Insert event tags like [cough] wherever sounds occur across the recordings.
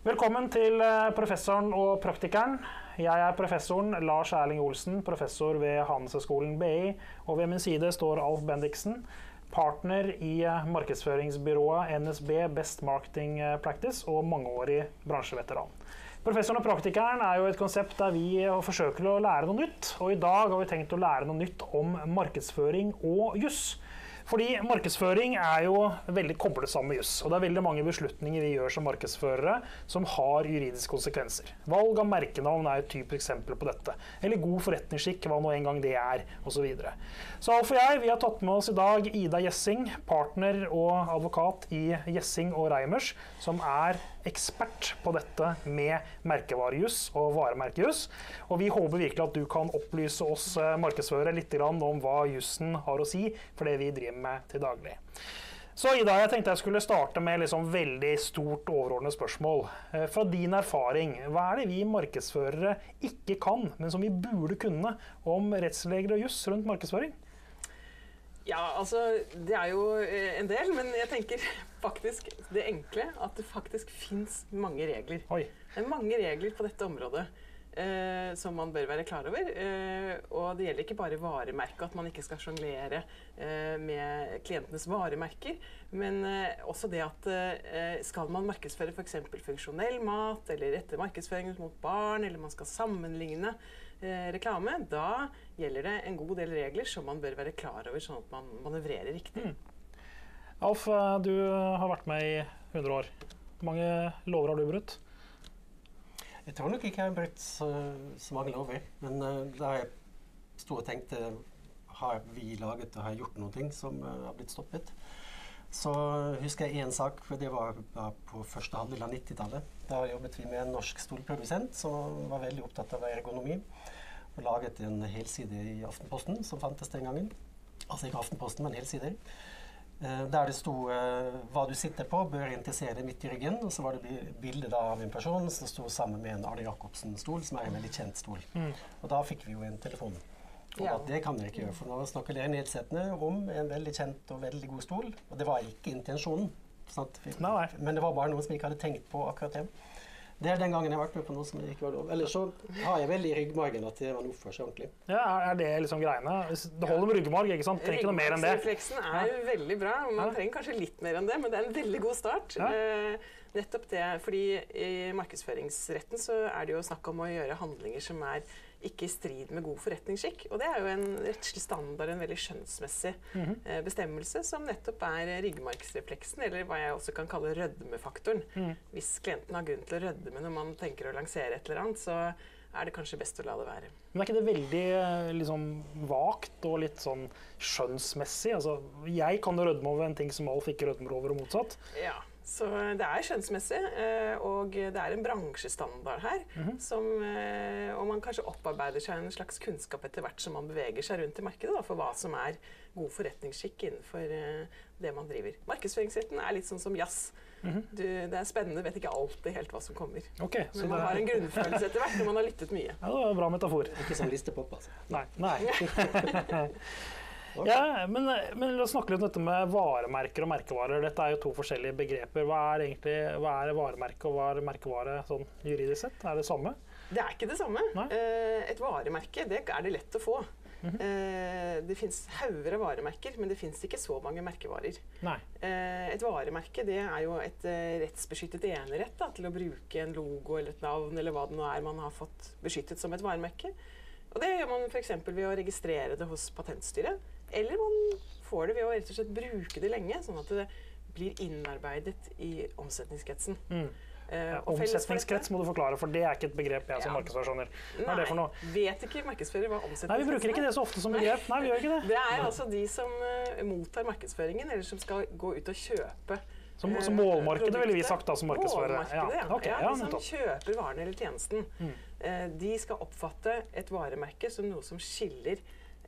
Velkommen til eh, professoren og praktikeren. Jeg er professoren Lars Erling Olsen, professor ved Handelshøyskolen BI. Og ved min side står Alf Bendiksen, partner i eh, markedsføringsbyrået NSB Best Marketing eh, Practice og mangeårig bransjeveteran. Professoren og praktikeren er jo et konsept der vi forsøker å lære noe nytt. Og i dag har vi tenkt å lære noe nytt om markedsføring og juss. Fordi markedsføring er jo veldig koblet sammen med juss. Og det er veldig mange beslutninger vi gjør som markedsførere som har juridiske konsekvenser. Valg av merkenavn er et typisk eksempel på dette. Eller god forretningsskikk, hva nå engang det er, osv. Så, videre. så Alf og jeg vi har tatt med oss i dag Ida Gjessing, partner og advokat i Gjessing og Reimers, som er ekspert på dette med merkevarejuss og varemerkejuss. Og vi håper virkelig at du kan opplyse oss eh, markedsførere litt om hva jussen har å si for det vi driver med til daglig. Så Ida, jeg tenkte jeg skulle starte med liksom veldig stort overordnet spørsmål. Eh, fra din erfaring, hva er det vi markedsførere ikke kan, men som vi burde kunne om rettsregler og juss rundt markedsføring? Ja, altså Det er jo eh, en del, men jeg tenker faktisk det enkle at det faktisk fins mange regler. Oi. Det er mange regler på dette området. Eh, som man bør være klar over. Eh, og det gjelder ikke bare varemerket, at man ikke skal sjonglere eh, med klientenes varemerker. Men eh, også det at eh, skal man markedsføre f.eks. funksjonell mat, eller rette markedsføring mot barn, eller man skal sammenligne eh, reklame, da gjelder det en god del regler som man bør være klar over, sånn at man manøvrerer riktig. Mm. Alf, du har vært med i 100 år. Hvor mange lover har du brutt? Jeg tror nok ikke jeg har brutt så, så mange lover. Men uh, da jeg sto og tenkte Har vi laget og har gjort noe som uh, har blitt stoppet? Så husker jeg én sak, for det var på første halvdel av 90-tallet. Da jobbet vi med en norsk stolprodusent som var veldig opptatt av ergonomi. Og laget en helside i Aftenposten, som fantes den gangen. Altså ikke Aftenposten, men helsider. Eh, der det sto uh, 'hva du sitter på, bør interessere midt i ryggen'. Og så var det bilde av en person som sto sammen med en Arne Jacobsen-stol, som er en veldig kjent stol. Mm. Og da fikk vi jo en telefon. Og ja. det kan dere ikke gjøre, for nå snakker dere nedsettende om en veldig kjent og veldig god stol. Og det var ikke intensjonen. Men det var bare noen som ikke hadde tenkt på akkurat det. Det er den gangen jeg har vært med på noe som ikke var lov. Eller så har jeg veldig i ryggmargen at man oppfører seg ordentlig. Ja, Er det liksom greiene? Det holder med ryggmarg, ikke sant? Trenger ikke noe mer enn det. Ryggmargsrefleksen er ja. veldig bra. Man trenger kanskje litt mer enn det, men det er en veldig god start. Ja. Eh, nettopp det, fordi I markedsføringsretten så er det jo snakk om å gjøre handlinger som er ikke i strid med god forretningsskikk. Og det er jo en rettslig standard, en veldig skjønnsmessig mm -hmm. bestemmelse, som nettopp er ryggmargsrefleksen, eller hva jeg også kan kalle rødmefaktoren. Mm. Hvis klienten har grunn til å rødme når man tenker å lansere et eller annet, så er det kanskje best å la det være. Men er ikke det veldig eh, liksom, vagt og litt sånn skjønnsmessig? Altså, jeg kan rødme over en ting som Alf ikke rødmer over, og motsatt. Ja, så det er skjønnsmessig, eh, og det er en bransjestandard her. Mm -hmm. som, eh, og man kanskje opparbeider seg en slags kunnskap etter hvert som man beveger seg rundt i markedet, da, for hva som er god forretningsskikk innenfor eh, det man driver. Markedsføringsretten er litt sånn som jazz. Mm -hmm. du, det er spennende, vet ikke alltid helt hva som kommer. Okay, Men man har en grunnfølelse etter hvert når man har lyttet mye. Ja, det var en bra metafor. Ikke som listepop, altså. Nei. Nei. [laughs] [laughs] Ja, men, men, la oss snakke litt om dette med varemerker og merkevarer. Dette er jo to forskjellige begreper. Hva er egentlig hva er varemerke og hva er merkevare sånn juridisk sett? Er det samme? Det er ikke det samme. Nei? Eh, et varemerke det er det lett å få. Mm -hmm. Det fins hauger av varemerker, men det fins ikke så mange merkevarer. Nei. Eh, et varemerke det er jo et rettsbeskyttet enerett da, til å bruke en logo eller et navn eller hva det nå er man har fått beskyttet som et varemerke. Og Det gjør man f.eks. ved å registrere det hos Patentstyret. Eller man får det ved å rett og slett bruke det lenge, sånn at det blir innarbeidet i omsetningskretsen. Mm. Uh, omsetningskrets må du forklare, for det er ikke et begrep jeg som ja. markedsfører Hva er det for noe? Vet ikke markedsfører hva omsetningskrets er? Nei, Vi bruker ikke det så ofte som begrep. Nei, vi gjør ikke Det [laughs] Det er altså de som uh, mottar markedsføringen, eller som skal gå ut og kjøpe som, som målmarkedet ville vi sagt da som markedsfører. Ja. ja. Okay, ja, de som kjøper varen eller tjenesten. Mm. De skal oppfatte et varemerke som noe som skiller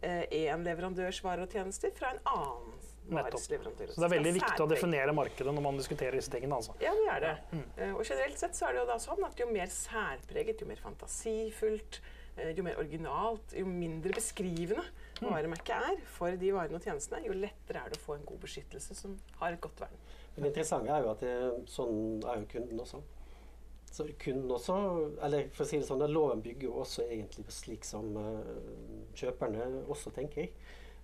én eh, leverandørs varer og tjenester fra en annen vares leverandør. Så det er veldig viktig å definere markedet når man diskuterer disse tingene? altså. Ja, det er det. Mm. Uh, og generelt sett så er det jo da sånn at jo mer særpreget, jo mer fantasifullt, uh, jo mer originalt, jo mindre beskrivende mm. varemerket er for de varene og tjenestene, jo lettere er det å få en god beskyttelse som har et godt vern. Men det interessante er jo at det, sånn er jo kunden også. Så kunden også, eller for å si det sånn, Loven bygger jo også egentlig slik som uh, kjøperne også tenker.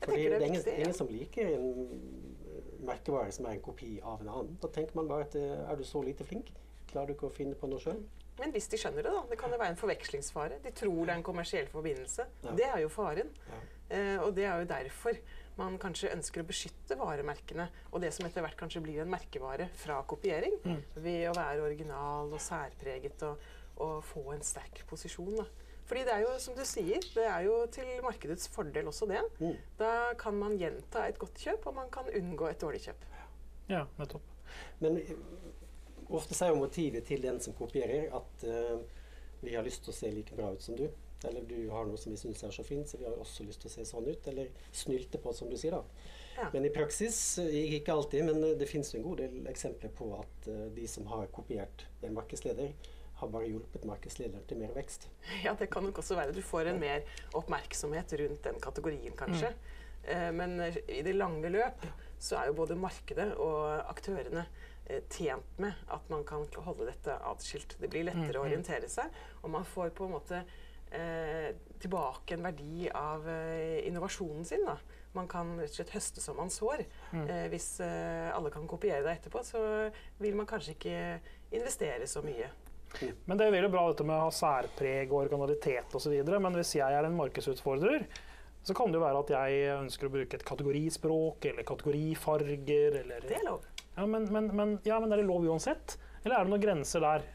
Fordi det, det, er ingen, ingen, som liker en eh, merkevare som er en kopi av en annen. Da tenker man bare at eh, er du så lite flink, klarer du ikke å finne på noe sjøl? Men hvis de skjønner det, da. Det kan jo være en forvekslingsfare. De tror det er en kommersiell forbindelse. Ja. Det er jo faren. Ja. Uh, og det er jo derfor man kanskje ønsker å beskytte varemerkene og det som etter hvert kanskje blir en merkevare fra kopiering, mm. ved å være original og særpreget og, og få en sterk posisjon. Da. Fordi det er jo, som du sier, det er jo til markedets fordel også det. Mm. Da kan man gjenta et godt kjøp, og man kan unngå et dårlig kjøp. Ja, nettopp. Men eh, ofte sier jo motivet til den som kopierer, at uh, vi har lyst til å se like bra ut som du. Eller du har noe som vi syns er så fint, så vi har også lyst til å se sånn ut. Eller snylte på, som du sier. da. Ja. Men i praksis, eh, ikke alltid, men eh, det finnes en god del eksempler på at uh, de som har kopiert en markedsleder, har bare hjulpet markedslederen til mer vekst. [laughs] Ja, det kan nok også være. Du får en mer oppmerksomhet rundt den kategorien, kanskje. Mm. Men i det lange løp så er jo både markedet og aktørene tjent med at man kan holde dette atskilt. Det blir lettere mm. å orientere seg, og man får på en måte eh, tilbake en verdi av eh, innovasjonen sin. Da. Man kan rett og slett høste som man sår. Mm. Eh, hvis eh, alle kan kopiere det etterpå, så vil man kanskje ikke investere så mye. Men Det er veldig bra dette med å ha særpreg og originalitet osv. Men hvis jeg er en markedsutfordrer, så kan det jo være at jeg ønsker å bruke et kategorispråk eller kategorifarger. Eller, det er lov. Ja men, men, men, ja, men er det lov uansett? Eller er det noen grenser der?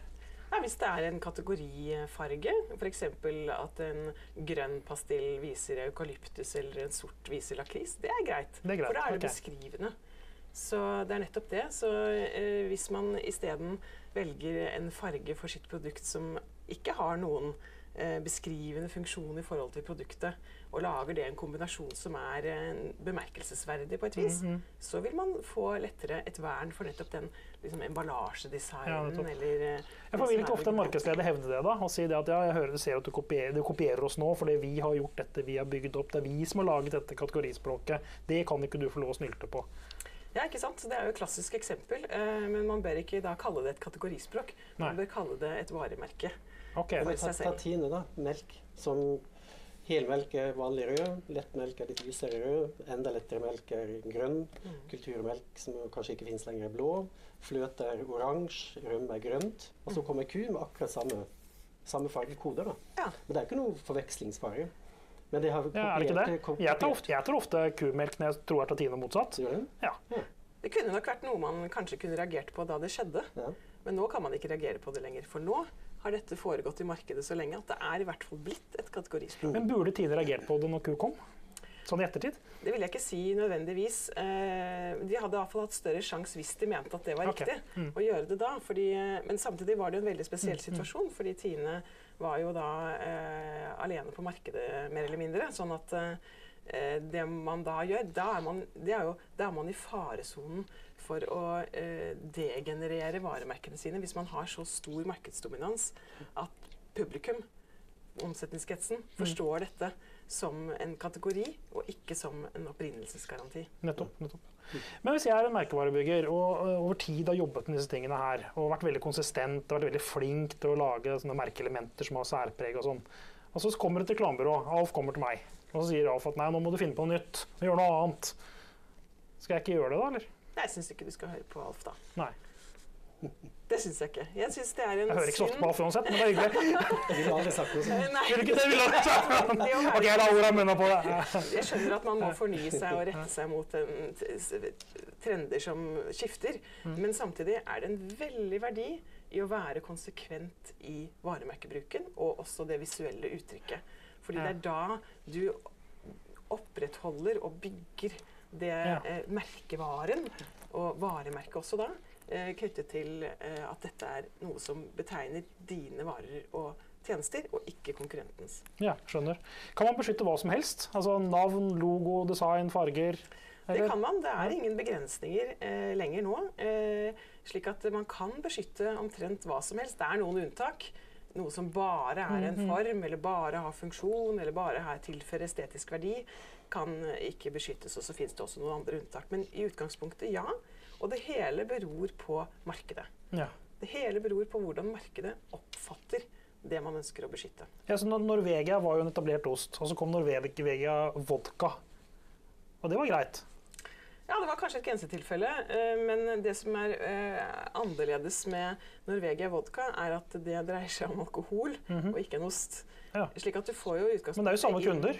Ja, hvis det er en kategorifarge, f.eks. at en grønn pastill viser eukalyptus eller en sort viser lakris, det er greit. Det er greit. For da er det okay. beskrivende. Så det er nettopp det. Så eh, hvis man isteden velger en farge for sitt produkt som ikke har noen beskrivende funksjon i forhold til produktet, og lager det en kombinasjon som er eh, bemerkelsesverdig på et vis, mm -hmm. så vil man få lettere et vern for nettopp den liksom, emballasjedesignen ja, eller Jeg ja, for Vil ikke ofte en markedsleder hevde det da, og si det at ja, jeg hører, du ser at du kopierer, du kopierer, oss nå fordi vi har gjort dette, vi har bygd opp, det er vi som har laget dette kategorispråket. Det kan ikke du få lov å snylte på. Ja, ikke sant? Det er jo et klassisk eksempel. Eh, men man bør ikke da kalle det et kategorispråk. Man bør kalle det et varemerke. Okay. Ta, ta Tine, da. Melk. Som Helmelk er vanlig rød, lettmelk er litt lysere rød, enda lettere melk er grønn, mm. kulturmelk som kanskje ikke finnes lenger, er blå, fløte er oransje, rømme er grønt. Og så mm. kommer ku med akkurat samme, samme fargekoder. Da. Ja. Men det er ikke noe forvekslingsfare. Men de har ja, er det ikke det? Jeg tar, ofte, jeg tar ofte kumelk når jeg tror jeg tar Tine motsatt. Gjør det? Ja. ja. Det kunne nok vært noe man kanskje kunne reagert på da det skjedde. Ja. Men nå kan man ikke reagere på det lenger. For nå har dette foregått i markedet så lenge at det er i hvert fall blitt et kategorispråk. Men burde Tine reagert på det når ku kom? Sånn i ettertid? Det vil jeg ikke si nødvendigvis. Eh, de hadde iallfall hatt større sjanse hvis de mente at det var okay. riktig mm. å gjøre det da. Fordi, men samtidig var det en veldig spesiell mm, mm. situasjon, fordi Tine var jo da eh, alene på markedet, mer eller mindre. Sånn at eh, det man da gjør, da er man, er jo, da er man i faresonen for å eh, degenerere varemerkene sine hvis man har så stor markedsdominans at publikum, omsetningskretsen, mm. forstår dette som en kategori og ikke som en opprinnelsesgaranti. Nettopp. nettopp. Men hvis jeg er en merkevarebygger og over tid har jobbet med disse tingene her, og vært veldig konsistent og vært veldig flink til å lage sånne merkeelementer som har særpreg og sånn, og så kommer et reklamebyrå, Alf kommer til meg, og så sier Alf at nei, nå må du finne på noe nytt, gjøre noe annet. Skal jeg ikke gjøre det da, eller? Jeg syns ikke du skal høre på Alf, da. Nei. Det syns jeg ikke. Jeg synes det er en Jeg hører ikke så ofte på Alf uansett, men det er hyggelig. [laughs] Ville aldri sagt noe sånt. Vil ikke det? Vil aldri sagt noe. Ok, jeg lar orda munne på det. Jeg skjønner at man må fornye seg og rette seg mot en, trender som skifter. Mm. Men samtidig er det en veldig verdi i å være konsekvent i varemerkebruken, og også det visuelle uttrykket. Fordi det er da du opprettholder og bygger det ja. eh, merkevaren, og varemerket også da, eh, knyttet til eh, at dette er noe som betegner dine varer og tjenester, og ikke konkurrentens. Ja, skjønner. Kan man beskytte hva som helst? Altså navn, logo, design, farger? Eller? Det kan man. Det er ingen begrensninger eh, lenger nå. Eh, slik at man kan beskytte omtrent hva som helst. Det er noen unntak. Noe som bare er en mhm. form, eller bare har funksjon, eller bare tilfører estetisk verdi kan ikke beskyttes. Og så finnes det også noen andre unntak. Men i utgangspunktet ja. Og det hele beror på markedet. Ja. Det hele beror på hvordan markedet oppfatter det man ønsker å beskytte. Ja, så Norvegia var jo en etablert ost, og så kom Norvegia vodka. Og det var greit? Ja, det var kanskje et grensetilfelle. Eh, men det som er eh, annerledes med Norvegia vodka, er at det dreier seg om alkohol mm -hmm. og ikke en ost. Ja. Slik at du får jo utgangspunkt Men det er jo samme kunder.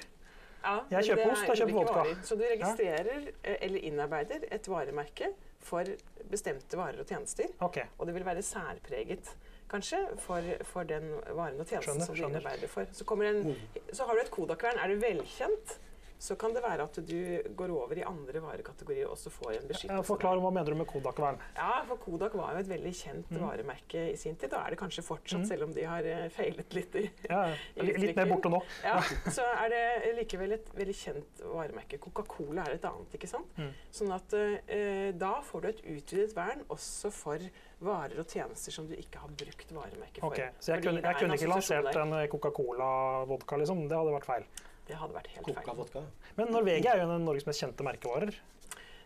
Ja, jeg kjøper ost, jeg kjøper vodka. Varer. Så du registrerer ja. eller innarbeider et varemerke for bestemte varer og tjenester. Okay. Og det vil være særpreget kanskje, for, for den varen og tjenesten skjønner, som du innarbeider for. Så, en, mm. så, har du et kodakvern. Er du velkjent, så kan det være at du går over i andre varekategorier og også får en beskyttelse. Ja, forklar Hva mener du med Kodak-vern? Ja, for Kodak var jo et veldig kjent mm. varemerke i sin tid. Og er det kanskje fortsatt, mm. selv om de har uh, feilet litt i, ja, i Litt mer borte nå. ja, så er det likevel et veldig kjent varemerke. Coca-Cola er et annet. ikke sant? Mm. Sånn at uh, da får du et utvidet vern også for varer og tjenester som du ikke har brukt varemerke for. Okay, så jeg kunne, jeg kunne ikke lansert en Coca-Cola-vodka, liksom? Det hadde vært feil? Det hadde vært helt feil. Vodka. Men Norvegia er jo en av Norges mest kjente merkevarer.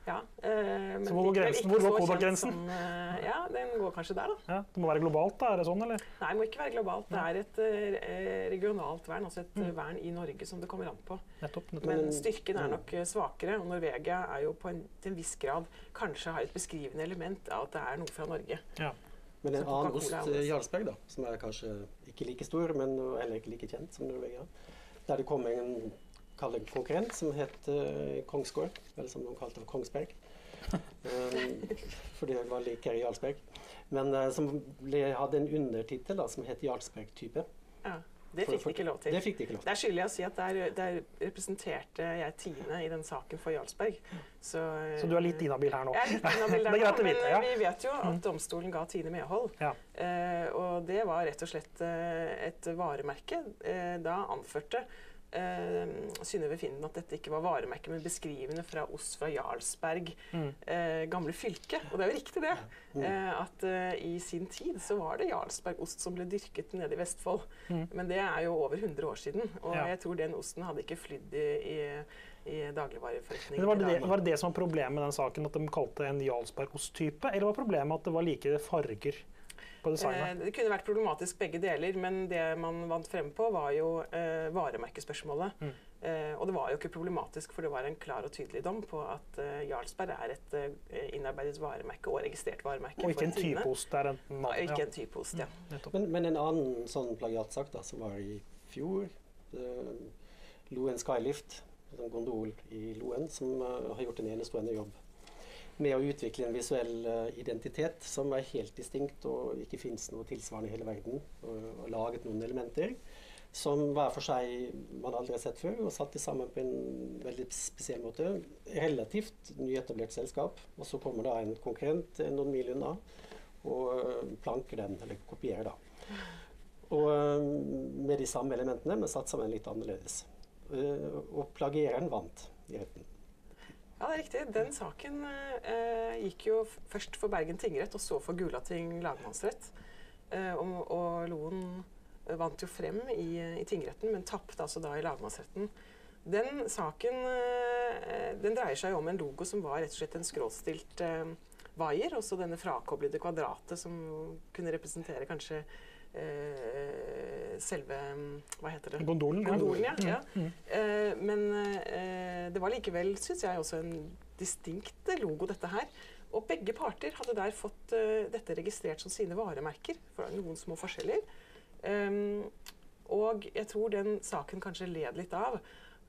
Ja, eh, så hvor går grensen? Hvor går Kodak-grensen? Øh, ja, den går kanskje der, da. Ja, det må være globalt, da? Er det sånn, eller? Nei, det må ikke være globalt. Det er et øh, regionalt vern, altså et mm. vern i Norge som det kommer an på. Nettopp, nettopp. Men styrken er nok svakere, og Norvegia er jo på en, til en viss grad kanskje har et beskrivende element av at det er noe fra Norge. Ja. Men en annen ost, Jarlsberg, da, som er kanskje ikke like stor, men heller ikke like kjent som Norvegia, der det kom en kalle konkurrent som het uh, Kongsgård, eller som de kalte Kongsberg. Um, fordi jeg var lik Jarlsberg. Men uh, som ble, hadde en undertittel som het Jarlsberg-type. Ja. Det fikk de ikke lov til. Det fikk de ikke lov til. Det er skyldig å si at der, der representerte jeg Tine i den saken for Jarlsberg. Så, så du er litt inhabil her nå? Jeg er litt inhabil [laughs] der nå, men vite, ja. vi vet jo at mm. domstolen ga Tine medhold. Ja. Uh, og det var rett og slett et varemerke. Da anførte eh, Synnøve Finden at dette ikke var varemerket, men beskrivende fra ost fra Jarlsberg, mm. eh, gamle fylke. Og det er jo riktig, det. Mm. Eh, at eh, i sin tid så var det Jarlsbergost som ble dyrket nede i Vestfold. Mm. Men det er jo over 100 år siden, og ja. jeg tror den osten hadde ikke flydd i, i i dagligvareforretningen. Var det, var det det som var problemet med den saken, at de kalte en Jarlsberg-osttype? Eller var problemet at det var like farger? På designet? Eh, det kunne vært problematisk begge deler, men det man vant frem på, var jo eh, varemerkespørsmålet. Mm. Eh, og det var jo ikke problematisk, for det var en klar og tydelig dom på at Jarlsberg er et innarbeidet varemerke og registrert varemerke. Og ikke en typeost? Det er en, ja, ikke en typeost, ja. Mm, men, men, en annen sånn plagiatsak da, som var i fjor, Loen Skylift, en gondol i Loen, som har gjort en enestående jobb med å utvikle en visuell uh, identitet som er helt distinkt og ikke fins noe tilsvarende i hele verden. Og, og, laget noen elementer som hver for seg man aldri har sett før, og satt de sammen på en veldig spesiell måte. Relativt nyetablert selskap. Og så kommer da en konkurrent noen mil unna og uh, planker den, eller kopierer, da. Og med de samme elementene, men satt sammen litt annerledes. og plagiereren vant i retten. Ja, det er riktig. Den saken eh, gikk jo først for Bergen tingrett og så for Gulating lagmannsrett. Eh, og, og, Loen vant jo frem i, i tingretten, men tapte altså da i lagmannsretten. Den saken eh, den dreier seg om en logo som var rett og slett en skråstilt eh, vaier. Også denne frakoblede kvadratet som kunne representere kanskje eh, selve Hva heter det? Gondolen. Gondolen ja. ja. Mm. Eh, men eh, det var likevel, syns jeg, også en distinkt logo, dette her. Og begge parter hadde der fått uh, dette registrert som sine varemerker. For noen små forskjeller. Um, og jeg tror den saken kanskje led litt av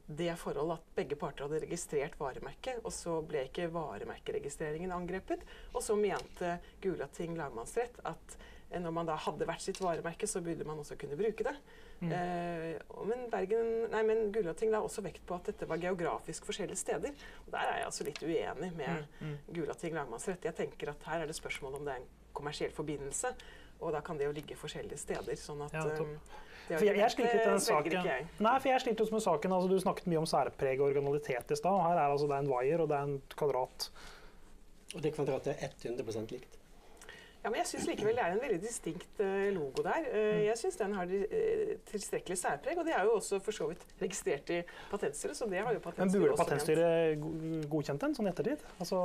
det forhold at begge parter hadde registrert varemerket, og så ble ikke varemerkeregistreringen angrepet. Og så mente Gulating lagmannsrett at Eh, når man da hadde hvert sitt varemerke, så burde man også kunne bruke det. Mm. Eh, men, Bergen, nei, men Gulating la også vekt på at dette var geografisk forskjellige steder. Og Der er jeg altså litt uenig med mm. mm. Gulating lagmannsrett. Jeg tenker at her er det spørsmål om det er en kommersiell forbindelse. Og da kan det jo ligge forskjellige steder. sånn at... Ja, um, for jeg, jeg sliter litt med den saken. Nei, for jeg sliter med saken. Altså, du snakket mye om særpreg og originalitet i stad. Her er altså, det er en wire og det er en kvadrat. Og det kvadratet er 100% likt? Ja, men jeg syns likevel det er en veldig distinkt uh, logo der. Uh, jeg syns den har uh, tilstrekkelig særpreg, og det er jo også for så vidt registrert i Patentstyret. så det har jo Men Burde Patentstyret godkjent den sånn i ettertid? Altså,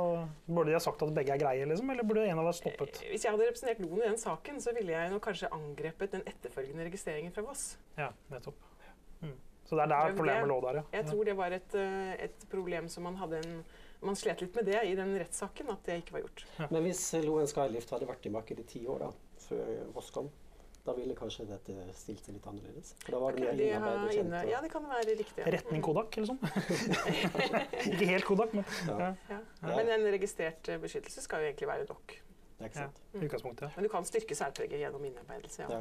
burde de ha sagt at begge er greie, liksom, eller burde en av dem stoppet? Hvis jeg hadde representert logoen i den saken, så ville jeg nok kanskje angrepet den etterfølgende registreringen fra Voss. Ja, nettopp. Mm. Så det er der problemet lå der, ja. Jeg tror det var et, et problem som man hadde en man slet litt med det i den rettssaken, at det ikke var gjort. Ja. Men hvis Loen Skylift hadde vært i markedet i ti år da, før Voss kom, da ville kanskje dette stilt seg litt annerledes? For da var det okay, de kjent? Ja, det kan være riktig. Ja. Retning Kodak, eller sånn? [laughs] ikke helt Kodak, men ja. Ja. Men en registrert eh, beskyttelse skal jo egentlig være nok. Det er ikke sant. Mm. ja. Men du kan styrke særpreget gjennom innarbeidelse, ja.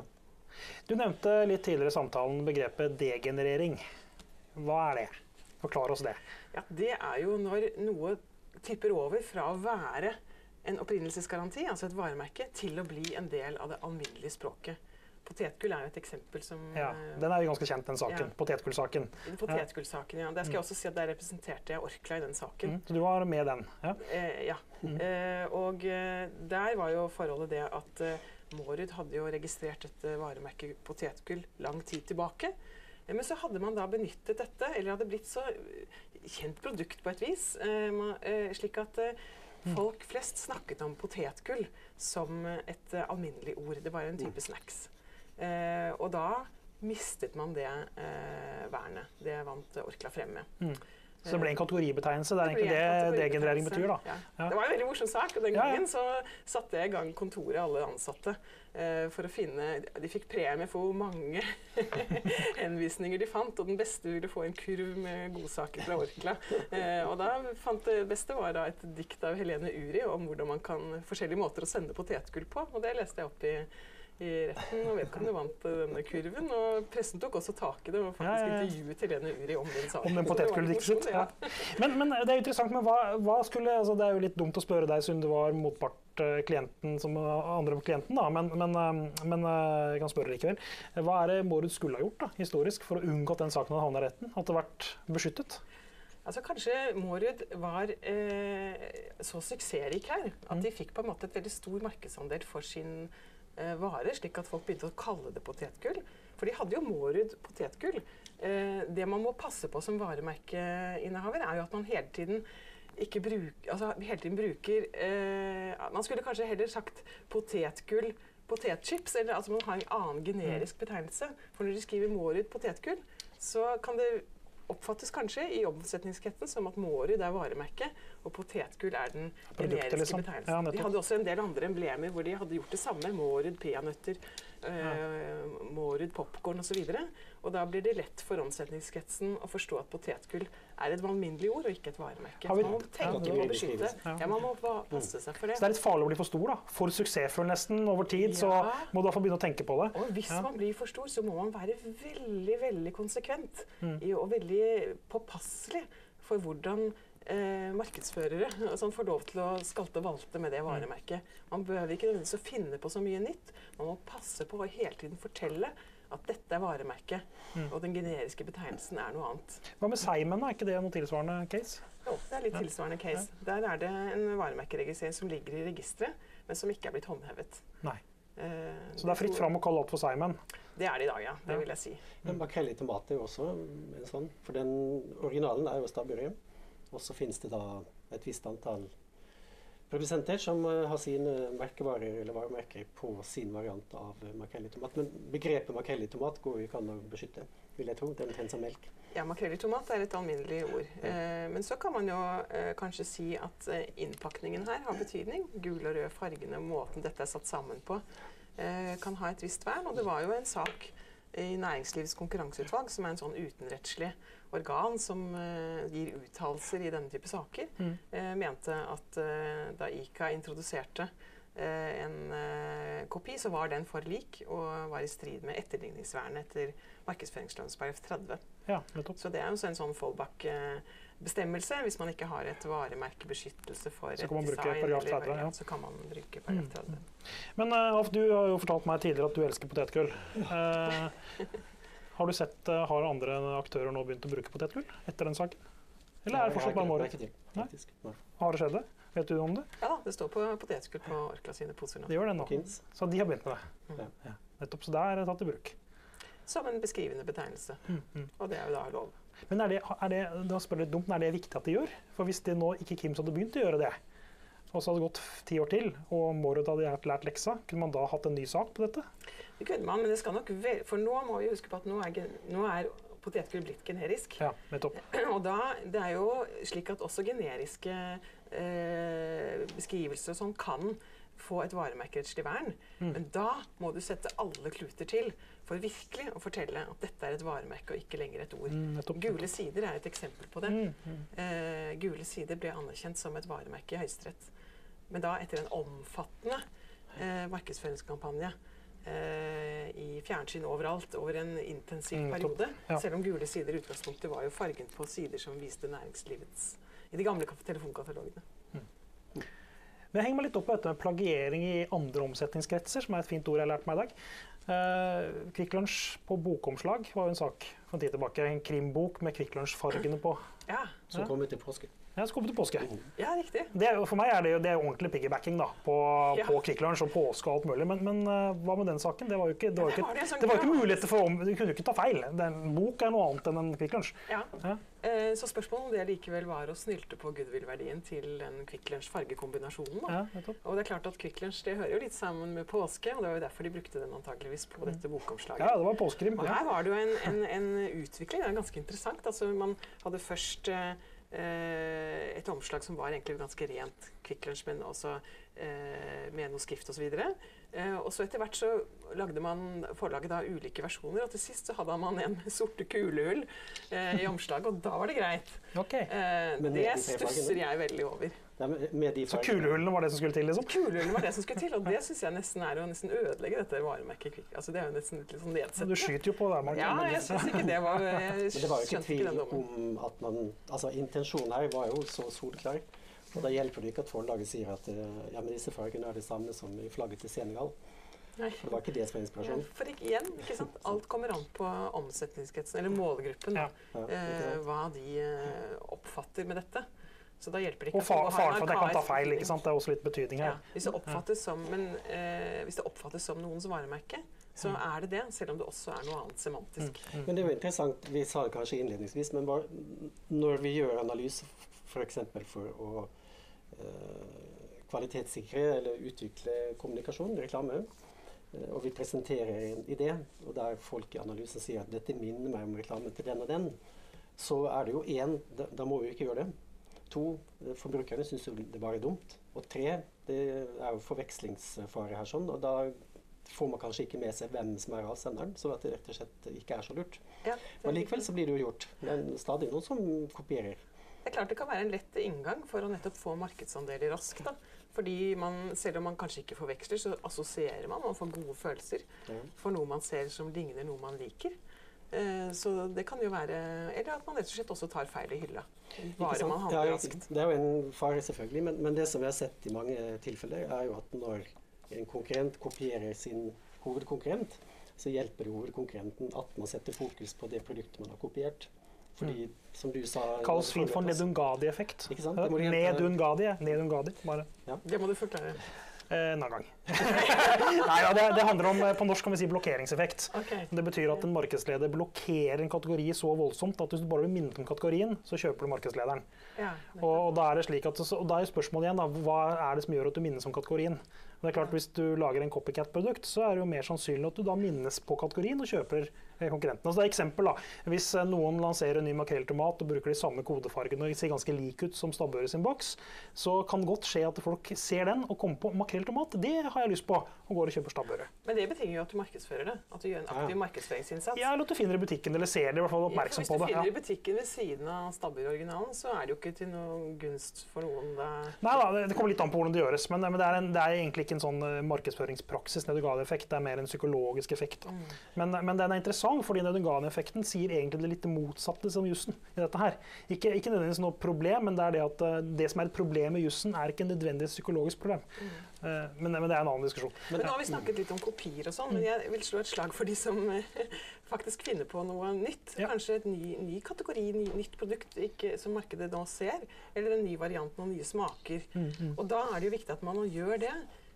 Du nevnte litt tidligere i samtalen begrepet degenerering. Hva er det? Forklar oss det. Ja, Det er jo når noe tipper over fra å være en opprinnelsesgaranti, altså et varemerke, til å bli en del av det alminnelige språket. Potetgull er jo et eksempel som Ja, Den er jo ganske kjent, den saken. Ja. Potetgullsaken. Potetgullsaken, ja. Der skal jeg også si at Der representerte jeg Orkla i den saken. Mm, så du var med den? Ja. Eh, ja. Mm. Eh, og eh, der var jo forholdet det at eh, Mårud hadde jo registrert dette varemerket potetgull lang tid tilbake. Men så hadde man da benyttet dette, eller hadde blitt så eh, kjent produkt på et vis, eh, eh, slik at mm. folk flest snakket om potetgull som et alminnelig ord. Det var en type mm. snacks. og da mistet man det vernet. Det vant Orkla frem med. Mm. Så det ble en kategoribetegnelse? Det er egentlig det degenerering betyr? da. Ja. Ja. Det var en veldig morsom sak. og Den gangen så satte jeg i gang kontoret alle ansatte eh, for å finne De fikk premie for hvor mange [laughs] henvisninger de fant, og den beste ville få en kurv med godsaker fra Orkla. Eh, og da fant Det beste var da et dikt av Helene Uri om hvordan man kan forskjellige måter å sende potetgull på. og Det leste jeg opp i i retten, og vedkommende vant denne kurven. Og pressen tok også tak i det og faktisk ja, ja. intervjuet Helene Uri om den saken. Om den potetgulldiktet sitt. Ja. Men, men, det er interessant, men hva, hva, skulle altså Det er jo litt dumt å spørre deg siden du var motpart eh, klienten som andre klienten, da, men, men, eh, men, eh, jeg kan spørre likevel. Hva er det Mårud skulle ha gjort da, historisk for å unngå at den saken hadde havnet i retten? At det vært beskyttet? Altså Kanskje Mårud var eh, så suksessrik her at de fikk på en måte et veldig stor markedsandel for sin eh, varer, slik at folk begynte å kalle det potetgull. For de hadde jo Mårud potetgull. Eh, det man må passe på som varemerkeinnehaver, er jo at man hele tiden ikke bruk, altså hele tiden bruker eh, Man skulle kanskje heller sagt potetgull, potetchips, eller altså man har en annen generisk betegnelse. For når de skriver Mårud potetgull, så kan det oppfattes kanskje i omsetningsketten som at Mårud er varemerket, og potetgull er den generiske liksom. betegnelsen. Ja, de hadde også en del andre emblemer hvor de hadde gjort det samme. Mårud peanøtter, øh, Mårud popkorn osv. Og, så og da blir det lett for omsetningskretsen å forstå at potetgull er et alminnelig ord og ikke et varemerke. Man må tenke på å beskytte. Ja, man må passe seg for det. Så det er litt farlig å bli for stor? da? For suksessfull nesten over tid, ja. så må du iallfall begynne å tenke på det. Og hvis ja. man blir for stor, så må man være veldig, veldig konsekvent mm. og veldig påpasselig for hvordan eh, markedsførere som får lov til å skalte og valte med det mm. varemerket. Man behøver ikke nødvendigvis å finne på så mye nytt. Man må passe på å hele tiden fortelle at dette er varemerket, mm. og den generiske betegnelsen er noe annet. Hva med Seimen, er ikke det noe tilsvarende case? Jo, det er litt tilsvarende case. Ja. Der er det en varemerkeregistrering som ligger i registeret, men som ikke er blitt håndhevet. Nei. Eh, så det er fritt fram å kalle opp for Simon? Det er det i dag, ja. Det vil jeg si. Men Makrell i tomat er jo også en sånn, for den originalen er jo stabburet. Og så finnes det da et visst antall produsenter som uh, har sine merkevarer eller varemerker på sin variant av uh, makrell i tomat. Men begrepet makrell i tomat går jo ikke an å beskytte, vil jeg tro. Den omtrent av melk. Ja, makrell i tomat er et alminnelig ord. Ja. Eh, men så kan man jo eh, kanskje si at eh, innpakningen her har betydning. Gul og rød fargene, måten dette er satt sammen på, eh, kan ha et visst vern. Og det var jo en sak i Næringslivets konkurranseutvalg, som er en sånn utenrettslig organ som uh, gir uttalelser i denne type saker, mm. uh, mente at uh, da ICA introduserte en kopi, så var den for lik og var i strid med etterligningsvernet etter markedsføringsloven § 30. Ja, så det er jo en sånn fallback bestemmelse. Hvis man ikke har et varemerkebeskyttelse for så kan et design, eller, 30, ja. så kan man bruke paragraf 30. Mm. Men uh, du har jo fortalt meg tidligere at du elsker potetgull. Uh, [laughs] har du sett, uh, har andre aktører nå begynt å bruke potetgull etter den saken? Eller er det fortsatt bare. Nei. Har det skjedd det? Vet du om det? Ja da, det står på potetgull på Orkla sine poser nå. Det gjør det nå. Så de har begynt med det. Mm. Ja. Nettopp. Så det er tatt i bruk. Som en beskrivende betegnelse. Mm, mm. Og det er jo da lov. Men er det, er det, da spør jeg litt dumt, men er det viktig at de gjør? For hvis det nå ikke Kims hadde begynt å gjøre det, og så hadde det gått ti år til, og Morud hadde lært- leksa, kunne man da hatt en ny sak på dette? Det kunne man, men det skal nok være For nå må vi huske på at nå er, nå er potetgull blitt generisk. Ja, nettopp. [clears throat] Og da, det er jo slik at også generiske eh, beskrivelser og sånn kan få et varemerkerettslig vern. Mm. Men da må du sette alle kluter til for virkelig å fortelle at dette er et varemerke og ikke lenger et ord. Mm. Gule sider er et eksempel på det. Mm, mm. Eh, gule sider ble anerkjent som et varemerke i Høyesterett. Men da etter en omfattende eh, markedsføringskampanje eh, i fjernsyn overalt over en intensiv Mm, periode. Ja. Selv om gule sider i utgangspunktet var jo fargen på sider som viste næringslivets I de gamle telefonkatalogene. Men jeg henger meg litt opp på dette med plagiering i andre omsetningskretser, som er et fint ord jeg har lært meg i dag. Eh, Kvikk Lunsj på bokomslag var jo en sak for en tid tilbake. En krimbok med Kvikk Lunsj-fargene på. Ja, Som kom ut i påske. Ja, så kommer til påske. ja riktig. Det, for meg er det jo det er ordentlig piggybacking da, på, Ja. på Kvikk Lunsj og påske og alt mulig. Men, men eh, hva med den saken? Det var jo ikke, det var jo ikke, det sånn det var ikke muligheter for om, Du kunne jo ikke ta feil. En bok er noe annet enn en Kvikk Lunsj. Ja. Ja. Eh, så spørsmålet om det likevel var å snylte på goodwill-verdien til den Kvikk Lunsj-fargekombinasjonen. Ja, nettopp. Og det er klart at Kvikk Lunsj det hører jo litt sammen med påske, og det var jo derfor de brukte den antageligvis på dette bokomslaget. Ja, det var påskekrim. Og her var det jo en, en, en utvikling, det er ganske interessant. Altså, man hadde først eh, et omslag som var egentlig ganske rent Kvikk Lunsj, men også eh, med noe skrift osv. Eh, og så etter hvert så lagde man forlaget da ulike versjoner, og til sist så hadde man en med [laughs] sorte kulehull eh, i omslaget, og da var det greit. Okay. Eh, det de stusser jeg veldig over. Nei, med de Så kulehullene var det som skulle til, liksom? Kulehullene var det som skulle til, og det syns jeg nesten er å nesten ødelegge dette varemerket Kvikk. Altså, det er jo nesten litt sånn Du skyter jo på det. Martin. Ja, jeg syns ikke det var Men det var jo ikke tvil om at man Altså, intensjonen her var jo så solklar. Og da hjelper det ikke at forlaget sier at eh, ja, men disse fargene er det samme som i flagget til Senegal. Nei. For det var ikke det som var Ja, inspirasjonen. For ikke, igjen, ikke sant? alt kommer an på omsetningskretsen, eller målgruppen. Ja. Ja, Eh, hva de eh, oppfatter med dette. Så da hjelper det ikke Og faren en for at jeg kan ta feil, ikke sant? Det er også litt betydning Ja, her. hvis, det oppfattes som, men, eh, hvis det oppfattes som noens varemerke, så er det det, selv om det også er noe annet semantisk. Mm. Men det er jo interessant, vi sa det kanskje innledningsvis, men var, når vi gjør analyse f.eks. For, for å eh, kvalitetssikre eller utvikle kommunikasjon, reklame, eh, og vi presenterer en idé, og der folk i analysen sier at dette minner meg om reklame til den og den, så er det jo én, da, da må vi ikke gjøre det. To, forbrukerne syns jo det bare er dumt. Og tre, det er jo forvekslingsfare her sånn, og da får man kanskje ikke med seg hvem som er avsenderen, så at det rett og slett ikke er så lurt. Ja, Men er likevel så blir det jo gjort. Men stadig noen som kopierer. det er klart det kan være en lett inngang for å nettopp få markedsandeler raskt. da. Fordi man, selv om man kanskje ikke forveksler, så assosierer man, og får gode følelser for noe man ser som ligner noe man liker. Eh, så det kan jo være Eller at man rett og slett også tar feil i hylla. Bare man er handler jo, raskt. det er jo en fare, selvfølgelig. Men, men det som vi har sett i mange tilfeller, er jo at når en konkurrent kopierer sin hovedkonkurrent, så hjelper det hovedkonkurrenten at man setter fokus på det produktet man har kopiert. Fordi, som du sa Mm. Kalles fint for Nedungadi-effekt. Nedungadi. Nedungadi, bare Det må du forklare. Eh, en annen gang. [laughs] Nei, ja, det, det handler om, eh, På norsk kan vi si blokkeringseffekt. Okay. Det betyr at en markedsleder blokkerer en kategori så voldsomt at hvis du bare blir minnet om kategorien, så kjøper du markedslederen. Ja, Og, og da er det slik at, og da er spørsmålet igjen da, hva er det som gjør at du minnes om kategorien? Det er klart Hvis du lager en copycat-produkt, så er det jo mer sannsynlig at du da minnes på kategorien og kjøper eh, konkurrenten. Altså det er eksempel da, Hvis eh, noen lanserer en ny makrelltomat og bruker de samme kodefargene og ser ganske lik ut som stabburet sin boks, så kan det godt skje at folk ser den og kommer på makrelltomat. Det har jeg lyst på, og går og kjøper stabburet. Men det betinger jo at du markedsfører det. At du gjør en aktiv Ja. markedsføringsinnsats. Ja, eller at du finner det i butikken, eller ser det, i hvert fall oppmerksom Ja, på det. Hvis du finner det i butikken ved siden av stabburoriginalen, så er det jo ikke til noe gunst for noen. Der. Nei da, det- kommer litt an på hvordan det gjøres, men, men det, er en, det er egentlig ikke en sånn eh, markedsføringspraksis, Nedugani-effekt. Det er mer en psykologisk effekt. Mm. Men, men den er interessant, fordi Nedugani-effekten sier egentlig det litt motsatte som jussen. i dette her. Ikke, ikke nødvendigvis noe problem, men det er det at eh, det som er et problem med jussen, er ikke nødvendigvis et psykologisk problem. Mm. Men, men det er en annen diskusjon. Men nå har vi snakket litt om kopier og sånn, men jeg vil slå et slag for de som eh, faktisk finner på noe nytt. Ja. Kanskje et ny, ny kategori, ny, nytt produkt ikke, som markedet nå ser. Eller en ny variant, noen nye smaker. Mm, Og da er det jo viktig at man gjør det.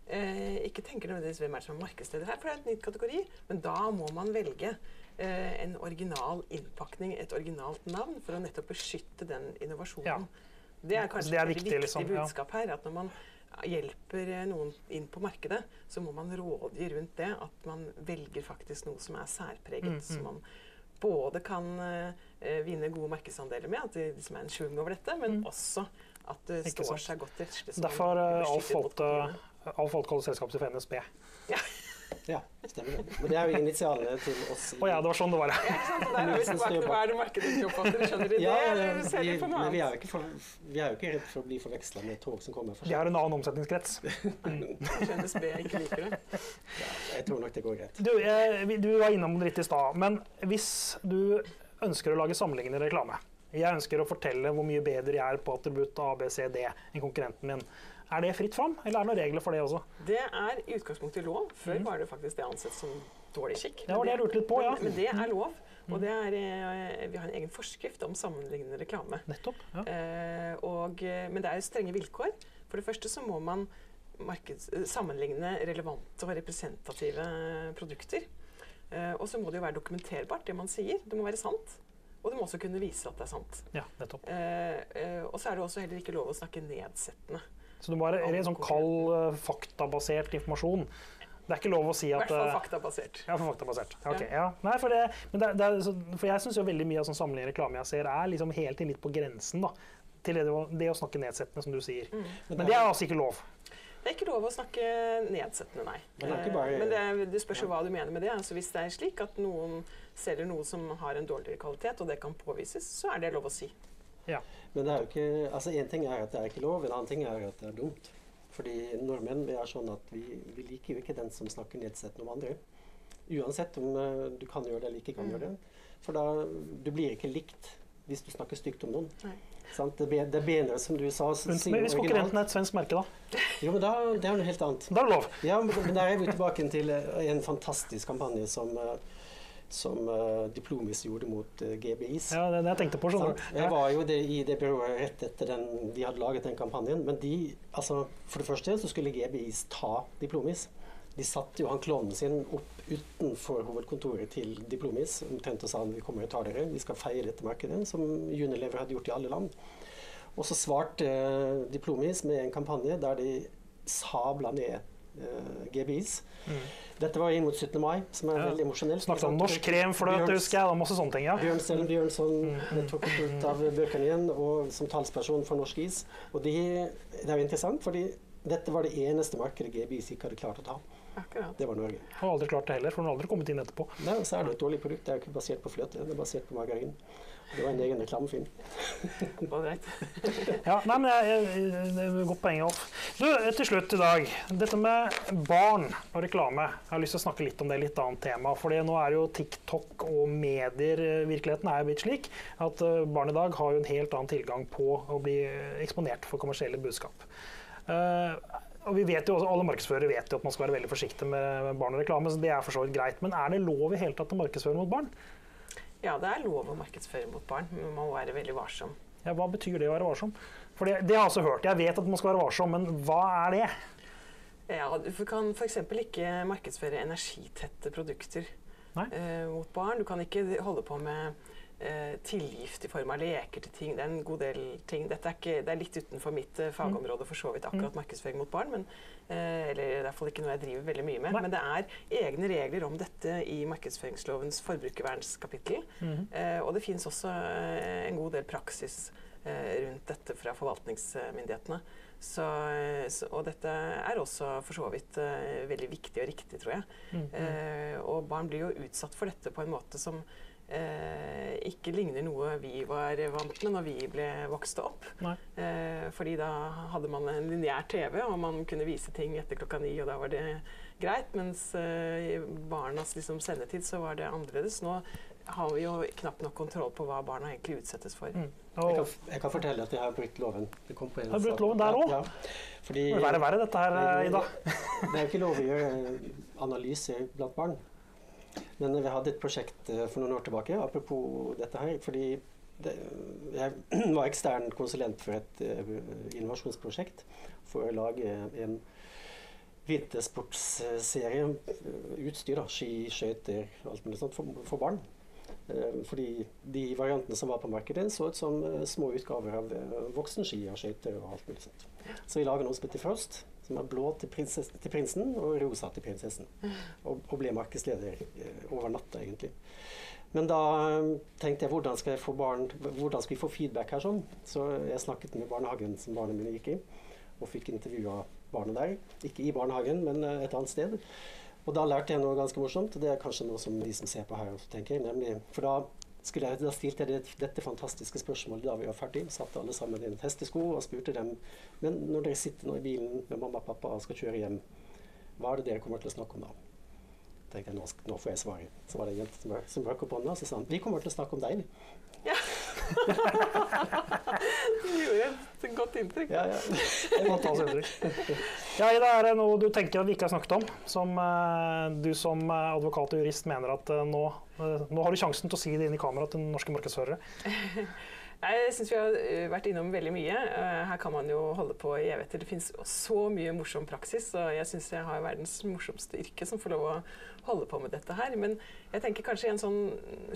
Eh, ikke tenker nødvendigvis hvem er det som er markedsleder her, for det er et nytt kategori. Men da må man velge eh, en original innpakning, et originalt navn, for å nettopp beskytte den innovasjonen. Ja. Det er kanskje Det er et viktig, liksom, budskap her. At når man hjelper eh, noen inn på markedet, så må man rådgi rundt det. At man velger faktisk noe som er særpreget. Mm, -hmm. Som man både kan eh, vinne gode markedsandeler med, at det liksom er en schwung over dette, men Mm. også at det Ikke står sant. seg godt rettslig. Derfor uh, blir Alf eh, valgt å kalle selskapet for NSB. Ja, stemmer det. Men det er jo initialene til oss. Å oh, ja, det var sånn det var, ja. Ja, ikke sant? Der er vi Nilsen hva er det markedet ikke oppfatter. Skjønner de det, Ja, eller ser vi, de på noe men vi er, annet? jo ikke for, vi er jo ikke redd for å bli forveksla med tog som kommer for De har en annen omsetningskrets. [laughs] Kanskje NSB ikke liker det. Jeg tror nok det går greit. Du, jeg, vi- du var innom det litt i stad, men hvis du ønsker å lage sammenlignende reklame Jeg ønsker å fortelle hvor mye bedre jeg er på attributt A, B, C, D enn konkurrenten min. Er det fritt fram, eller er det noen regler for det også? Det er i utgangspunktet lov. Før var det faktisk det ansett som dårlig skikk. Det var det jeg lurte litt på, ja. Men, men det er lov. Og det er, eh, vi har en egen forskrift om sammenlignende reklame. Nettopp. Ja. Eh, og, eh, men det er strenge vilkår. For det første så må man markeds, eh, sammenligne relevante og representative produkter. Eh, og så må det jo være dokumenterbart, det man sier. Det må være sant. Og det må også kunne vise at det er sant. ja, nettopp. Eh, eh, og så er det også heller ikke lov å snakke nedsettende. Så du må være en sånn kald, eh, faktabasert informasjon. Det er ikke lov å si at I hvert fall eh, faktabasert. Ja, for faktabasert. Ok, ja. Nei, for, det, men det, det er, for jeg syns veldig mye av sånn sammenlignende reklame jeg ser, er liksom helt inn litt på grensen da, til det, det å snakke nedsettende, som du sier. Mm. Men det er altså ikke lov. Det er ikke lov å snakke nedsettende, nei. Men det ikke bare- Men det, er- det spørs jo hva du mener med det. Altså, hvis det er slik at noen selger noe som har en dårligere kvalitet, og det kan påvises, så er det lov å si. Men det er jo ikke Altså, én ting er at det er ikke lov, en annen ting er at det er dumt. Fordi nordmenn vi er sånn at vi, vi liker jo ikke den som snakker nedsettende om andre. Uansett om uh, du kan gjøre det eller ikke kan Mm. gjøre det. For da du blir ikke likt hvis du snakker stygt om noen. Det, be- det er bedre, som du sa. Men hvis konkurrenten er et svensk merke, da? Jo, men da, det er noe helt annet. Da er det lov. Ja, men, men der er vi tilbake til eh, en fantastisk kampanje som, eh, som uh, Diplomis gjorde mot uh, GBIs. Ja, det det jeg tenkte på. Sånn. Jeg var jo det, i det byrået rett etter den, de hadde laget den kampanjen. Men de, altså, for det første så skulle GBIs ta Diplomis. De satte jo han klovnen sin opp utenfor hovedkontoret til Diplomis omtrent og sa vi kommer og tar dere, vi skal feire dette markedet, som Unilever hadde gjort i alle land. Og så svarte eh, Diplomis med en kampanje der de sabla ned eh, GBIs. Mm. Dette var inn mot 17. mai, som er Ja. veldig emosjonelt. Snakket om norsk kremfløte, husker jeg. og Masse sånne ting. ja. Bjørn Stellen Bjørnson Mm. tok trukket ut av bøkene igjen og som talsperson for Norsk Is. Og de, det er jo interessant, fordi dette var det eneste markedet GBIs ikke hadde klart å ta. Akkurat. Det var Norge. Har aldri klart det heller, for den har aldri kommet inn etterpå. Nei, så er det et dårlig produkt. Det er jo ikke basert på fløte, det er basert på margarin. Det var en egen reklamefilm. Ålreit. Ja, nei, men jeg, jeg, det er Godt poeng, Alf. Du, til slutt i dag. Dette med barn og reklame. Jeg har lyst til å snakke litt om det, litt annet tema. fordi nå er jo TikTok og medier eh, Virkeligheten er jo blitt slik at eh, barn i dag har jo en helt annen tilgang på å bli eksponert for kommersielle budskap. Uh, og vi vet jo også, Alle markedsførere vet jo at man skal være veldig forsiktig med med barn og reklame. så det er for så vidt greit. Men er det lov i hele tatt å markedsføre mot barn? Ja, det er lov å markedsføre mot barn, men man må være veldig varsom. Ja, Hva betyr det å være varsom? For det, det har jeg også hørt. Jeg vet at man skal være varsom, men hva er det? Ja, du kan f.eks. ikke markedsføre energitette produkter Nei. eh, mot barn. Du kan ikke holde på med tilgift i form av leker til ting. Det er en god del ting. Dette er, ikke, det er litt utenfor mitt eh, fagområde for så vidt, akkurat markedsføring mot barn. Men, eh, eller er i hvert fall ikke noe jeg driver veldig mye med. Men det er egne regler om dette i markedsføringslovens forbrukervernskapittel. Mhm. Eh, og det finnes også eh, en god del praksis eh, rundt dette fra forvaltningsmyndighetene. Så, eh, så, og dette er også for så vidt eh, veldig viktig og riktig, tror jeg. Mm. Eh, og barn blir jo utsatt for dette på en måte som eh, ikke ligner noe vi var vant med når vi ble vokste opp. Eh, fordi da hadde man en lineær TV, og man kunne vise ting etter klokka ni, og da var det greit. Mens eh, i barnas liksom, sendetid så var det annerledes. Nå har vi jo knapt nok kontroll på hva barna egentlig utsettes for. Mm. Jeg, kan, jeg, kan, fortelle at jeg har brutt loven. Det kom på en har brutt loven der òg? Ja, det er verre verre dette her, Ida. [laughs] det er jo ikke lov å gjøre analyse blant barn. Men vi hadde et prosjekt eh, for noen år tilbake, apropos dette her. fordi det, jeg [clears throat] var ekstern konsulent for et uh, innovasjonsprosjekt for å lage en vintersportsserie. Utstyr, da, ski, skøyter, alt mulig sånt for, for barn. Uh, fordi de variantene som var på markedet, så ut som uh, små utgaver av voksenski og skøyter og alt mulig sånt. Så vi lager noe som heter Frost som er blå til, til, prinsen og rosa til prinsessen. Og, og ble markedsleder eh, over natta, egentlig. Men da eh, tenkte jeg hvordan skal, jeg få barn, hvordan skal vi få feedback her sånn? Så jeg snakket med barnehagen som barna mine gikk i, og fikk intervjua barna der. Ikke i barnehagen, men eh, et annet sted. Og da lærte jeg noe ganske morsomt, og det er kanskje noe som de som ser på her også tenker. nemlig, For da skulle jeg, da stilte jeg dette fantastiske spørsmålet da vi var ferdig. Satte alle sammen i en hestesko og spurte dem men når dere sitter nå i bilen med mamma og pappa og skal kjøre hjem, hva er det dere kommer til å snakke om da? tenkte jeg, nå, nå får jeg svaret. Så var det en jente som, som rakk opp hånda og sa vi kommer til å snakke om deg. Ja. [laughs] [laughs] gjorde et godt inntrykk. Ja, ja. [laughs] ja, Ida, er det noe du tenker at vi ikke har snakket om, som uh, du som uh, advokat og jurist mener at uh, nå, nå, har du sjansen til å si det inn i kameraet til norske markedsførere? [laughs] Jeg syns vi har vært innom veldig mye. Her kan man jo holde på i evigheter. Det finnes så mye morsom praksis, og jeg syns jeg har verdens morsomste yrke som får lov å holde på med dette her. Men jeg tenker kanskje en sånn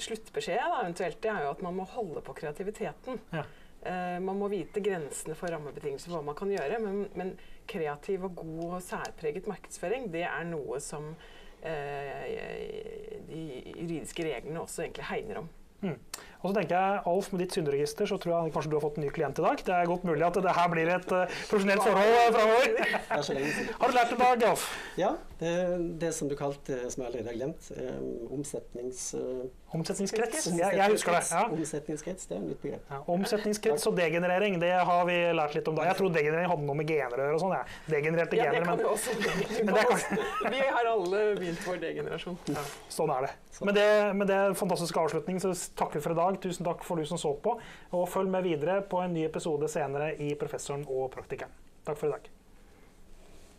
sluttbeskjed da, eventuelt, det er jo at man må holde på kreativiteten. Ja. Uh, man må vite grensene for rammebetingelser hva man kan gjøre. Men, men, kreativ og god og særpreget markedsføring, det er noe som uh, de juridiske reglene også egentlig hegner om. Mm. Og så tenker jeg, Alf, med ditt synderegister så tror jeg kanskje du har fått en ny klient i dag. Det er godt mulig at det her blir et uh, profesjonelt forhold framover. har du lært en dag, Alf? Ja, det, det som du kalte, som jeg allerede har glemt, um, omsetnings... Uh, Omsetningskrets. Jeg, jeg, husker det. Ja. Omsetningskrets, det er nytt begrep. Ja, omsetningskrets og degenerering, det har vi lært litt om da. Jeg tror degenerering hadde noe med gener å gjøre og sånn. Ja. Degenererte ja, gener. Men, [laughs] men det kan... vi har alle begynt vår degenerasjon. Ja, sånn er det. Med det, med det fantastiske avslutning så takker vi for i dag. Tusen takk for du som så på. Og følg med videre på en ny episode senere i Professoren og praktikeren. Takk for i dag.